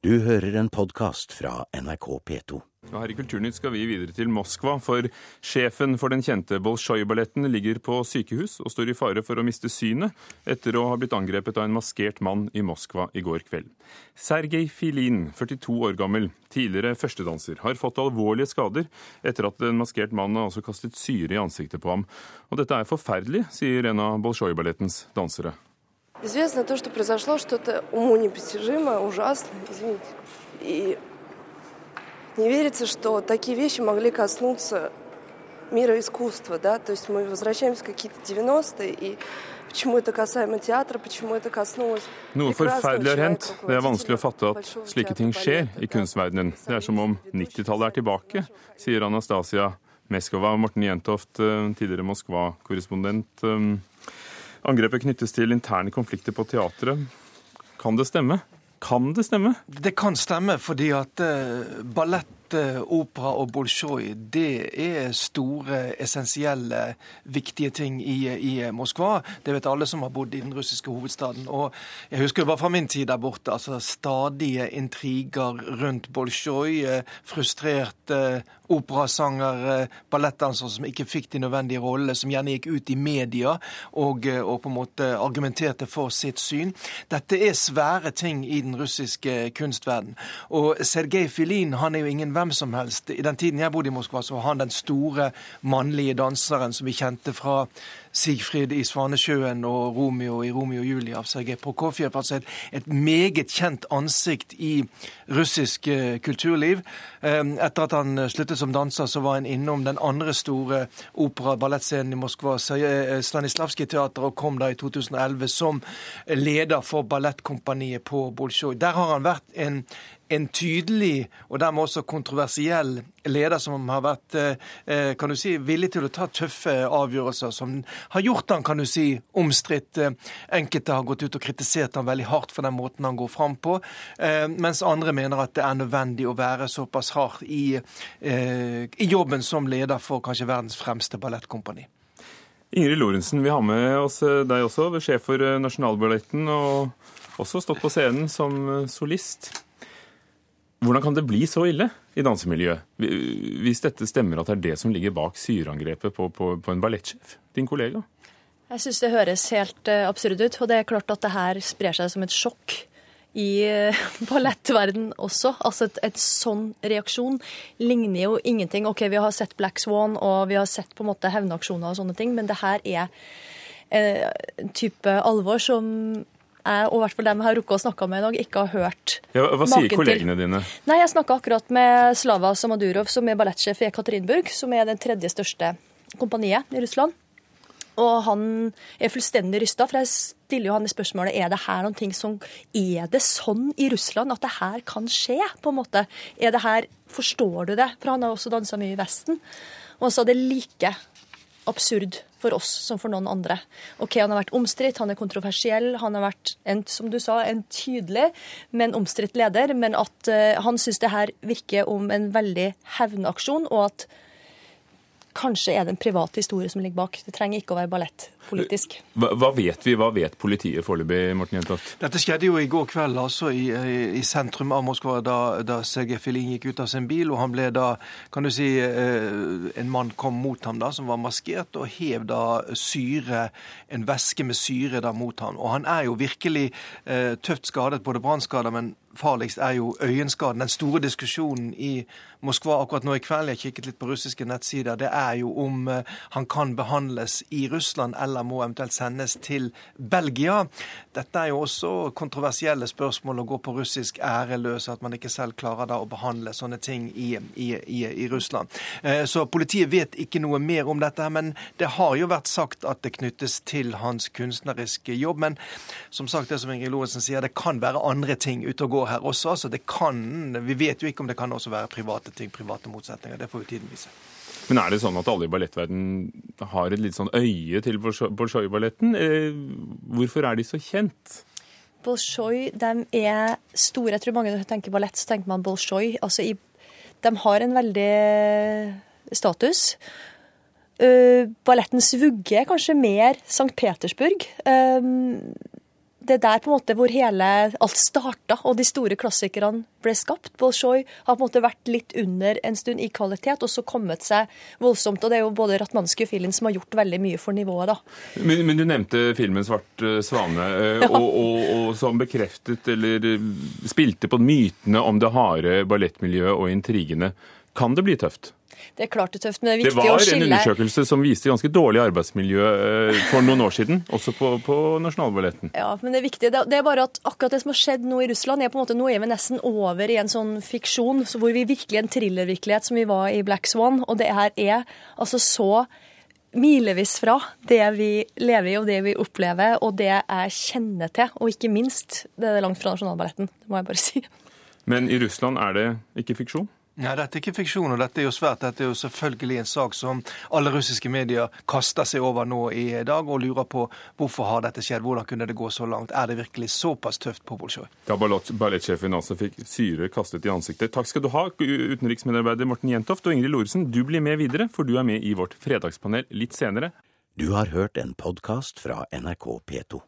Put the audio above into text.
Du hører en podkast fra NRK P2. Og her i Kulturnytt skal vi videre til Moskva, for sjefen for den kjente Bolsjoj-balletten ligger på sykehus og står i fare for å miste synet etter å ha blitt angrepet av en maskert mann i Moskva i går kveld. Sergej Filin, 42 år gammel, tidligere førstedanser, har fått alvorlige skader etter at en maskert mann har også kastet syre i ansiktet på ham. Og dette er forferdelig, sier en av Bolsjoj-ballettens dansere. Известно то, что произошло что-то уму непостижимое, ужасное, извините. И не верится, что такие вещи могли коснуться мира искусства, да, то есть мы возвращаемся в какие-то 90-е, и почему это касаемо театра, почему это коснулось Noe forferdelig har hendt. Det er vanskelig å fatte at slike ting skjer i kunstverdenen. Det er som om 90-tallet er tilbake, sier Anastasia Meskova. Morten Jentoft, eh, tidligere Moskva-korrespondent. Eh, Angrepet knyttes til interne konflikter på teatret. Kan det stemme? Kan det stemme? Det kan stemme, fordi at uh, ballett, opera og bolsjoj det er store, essensielle, viktige ting i, i, Moskva. Det vet alle som har bodd i den russiske hovedstaden. Og jeg husker var fra min tid der borte. altså Stadige intriger rundt bolsjoj. Uh, frustrerte operasangere, ballettdansere som ikke fikk de nødvendige rollene, som gjerne gikk ut i media og, og, på en måte argumenterte for sitt syn. Dette er svære ting i den russiske kunstverden. Og Sergej Filin han er jo ingen hvem som helst. I den tiden jeg bodde i Moskva, så var han den store mannlige danseren som vi kjente fra Sigfrid i 'Svanesjøen' og Romeo i 'Romeo og Julie' av Sergej Prokofjev. Altså et, et, meget kjent ansikt i russisk uh, kulturliv. Um, etter at han sluttet som danser, så var han innom den andre store opera-ballettscenen i Moskva, eh, Stanislavskij-teatret, og kom da i 2011 som leder for ballettkompaniet på Bolsjoj. Der har han vært en en tydelig og dermed også kontroversiell leder som har vært eh, kan du si, villig til å ta tøffe avgjørelser, som har gjort han kan du si, omstridt. Enkelte har gått ut og kritisert han veldig hardt for den måten han går fram på, eh, mens andre mener at det er nødvendig å være såpass hard i, eh, i jobben som leder for kanskje verdens fremste ballettkompani. Ingrid Lorentzen, vi har med oss deg også, sjef for Nasjonalballetten, og også stått på scenen som solist. Hvordan kan det bli så ille i dansemiljøet, hvis dette stemmer at det er det som ligger bak syreangrepet på, på, på en ballettsjef, din kollega? Jeg syns det høres helt uh, absurd ut. Og det er klart at det her sprer seg som et sjokk i ballettverdenen ballettverden også. Altså et, et, sånn reaksjon ligner jo ingenting. OK, vi har sett Black Swan og vi har sett på en måte hevnaksjoner og sånne ting, men det her er uh, en type alvor som og i hvert fall dem jeg har rukket å snakke med i dag, ikke har hørt ja, Hva sier kollegene til. dine? Nei, Jeg snakka akkurat med Slava Samadurov, som er ballettsjef i Ekaterinburg, som er den tredje største kompaniet i Russland. Og han er fullstendig rysta, for jeg stiller jo han i spørsmålet er det her noen ting som Er det sånn i Russland at det her kan skje, på en måte? Er det her Forstår du det? For han har også dansa mye i Vesten. Og han sa det like absurd for oss som for noen andre. Ok, Han har vært omstridt, han er kontroversiell, han har vært en, som du sa, en tydelig, men omstridt leder. Men at uh, han syns det her virker om en veldig hevnaksjon, og at kanskje er det en privat historie som ligger bak. Det trenger ikke å være ballettpolitisk. Hva, hva, vet vi? Hva vet politiet foreløpig, Morten Jentoft? Dette skjedde jo i går kveld altså i, i sentrum av Moskva, da, da Sergej Filin gikk ut av sin bil. og han ble da, kan du si, eh, En mann kom mot ham da, som var maskert, og hev da syre, en væske med syre da mot ham. Og han er jo virkelig eh, tøft skadet, både brannskader, men farligst er jo øyenskaden. Den store diskusjonen i Moskva akkurat nå i kveld, jeg kikket litt på russiske nettsider, det er jo om eh, han kan behandles i Russland eller må eventuelt sendes til Belgia. Dette er jo også kontroversielle spørsmål å gå på russisk æreløs, at man ikke selv klarer da å behandle sånne ting i, i, i, i Russland. Eh, så politiet vet ikke noe mer om dette, men det har jo vært sagt at det knyttes til hans kunstneriske jobb. Men som sagt, det som Ingrid Lorentzen sier, det kan være andre ting ute og går her også. altså det kan, Vi vet jo ikke om det kan også være private ting, private motsetninger. Det får jo tiden vise. Men er det sånn at alle i ballettverden har et litt sånn øye til Bolsjoj-balletten? Eh, hvorfor er de så kjent? Bolsjoj de er store. Jeg tror mange når tenker ballett, så tenker man Bolsjoj. Altså, de har en veldig status. Uh, ballettens vugge er kanskje mer St. Petersburg. Um, det er der på en måte hvor hele alt starta, og de store klassikerne ble skapt. Bolsjoj har på en måte vært litt under en stund i kvalitet, og så kommet seg voldsomt. Og det er jo både Ratmanski og Filin som har gjort veldig mye for nivået, da. Men, men du nevnte filmen 'Svart eh, svane', eh, og, og, og, som bekreftet eller eh, spilte på mytene om det harde ballettmiljøet og intrigene. Kan det bli tøft? Det er klart det er tøft, men det er viktig å skille Det var en undersøkelse som viste ganske dårlig arbeidsmiljø eh, for noen år siden, også på, på Nasjonalballetten. Ja, men det er viktig. Det er bare at akkurat det som har skjedd nå i Russland, er på en måte, nå er vi nesten over i en sånn fiksjon hvor vi virkelig er en thrillervirkelighet som vi var i Black Swan, og det her er altså så milevis fra det vi lever i og det vi opplever, og det jeg kjenner til. Og ikke minst, det er langt fra Nasjonalballetten, det må jeg bare si. Men i Russland er det ikke fiksjon? Ja, Dette er ikke fiksjon, og dette er jo svært. Dette er jo selvfølgelig en sak som alle russiske medier kaster seg over nå i dag, og lurer på hvorfor har dette skjedd, hvordan kunne det gå så langt? Er det virkelig såpass tøft på Bolsjoj? Ja, ballettsjefen altså fikk syre kastet i ansiktet. Takk skal du ha, utenriksmedarbeider Morten Jentoft og Ingrid Loresen. Du blir med videre, for du er med i vårt fredagspanel litt senere. Du har hørt en podkast fra NRK P2.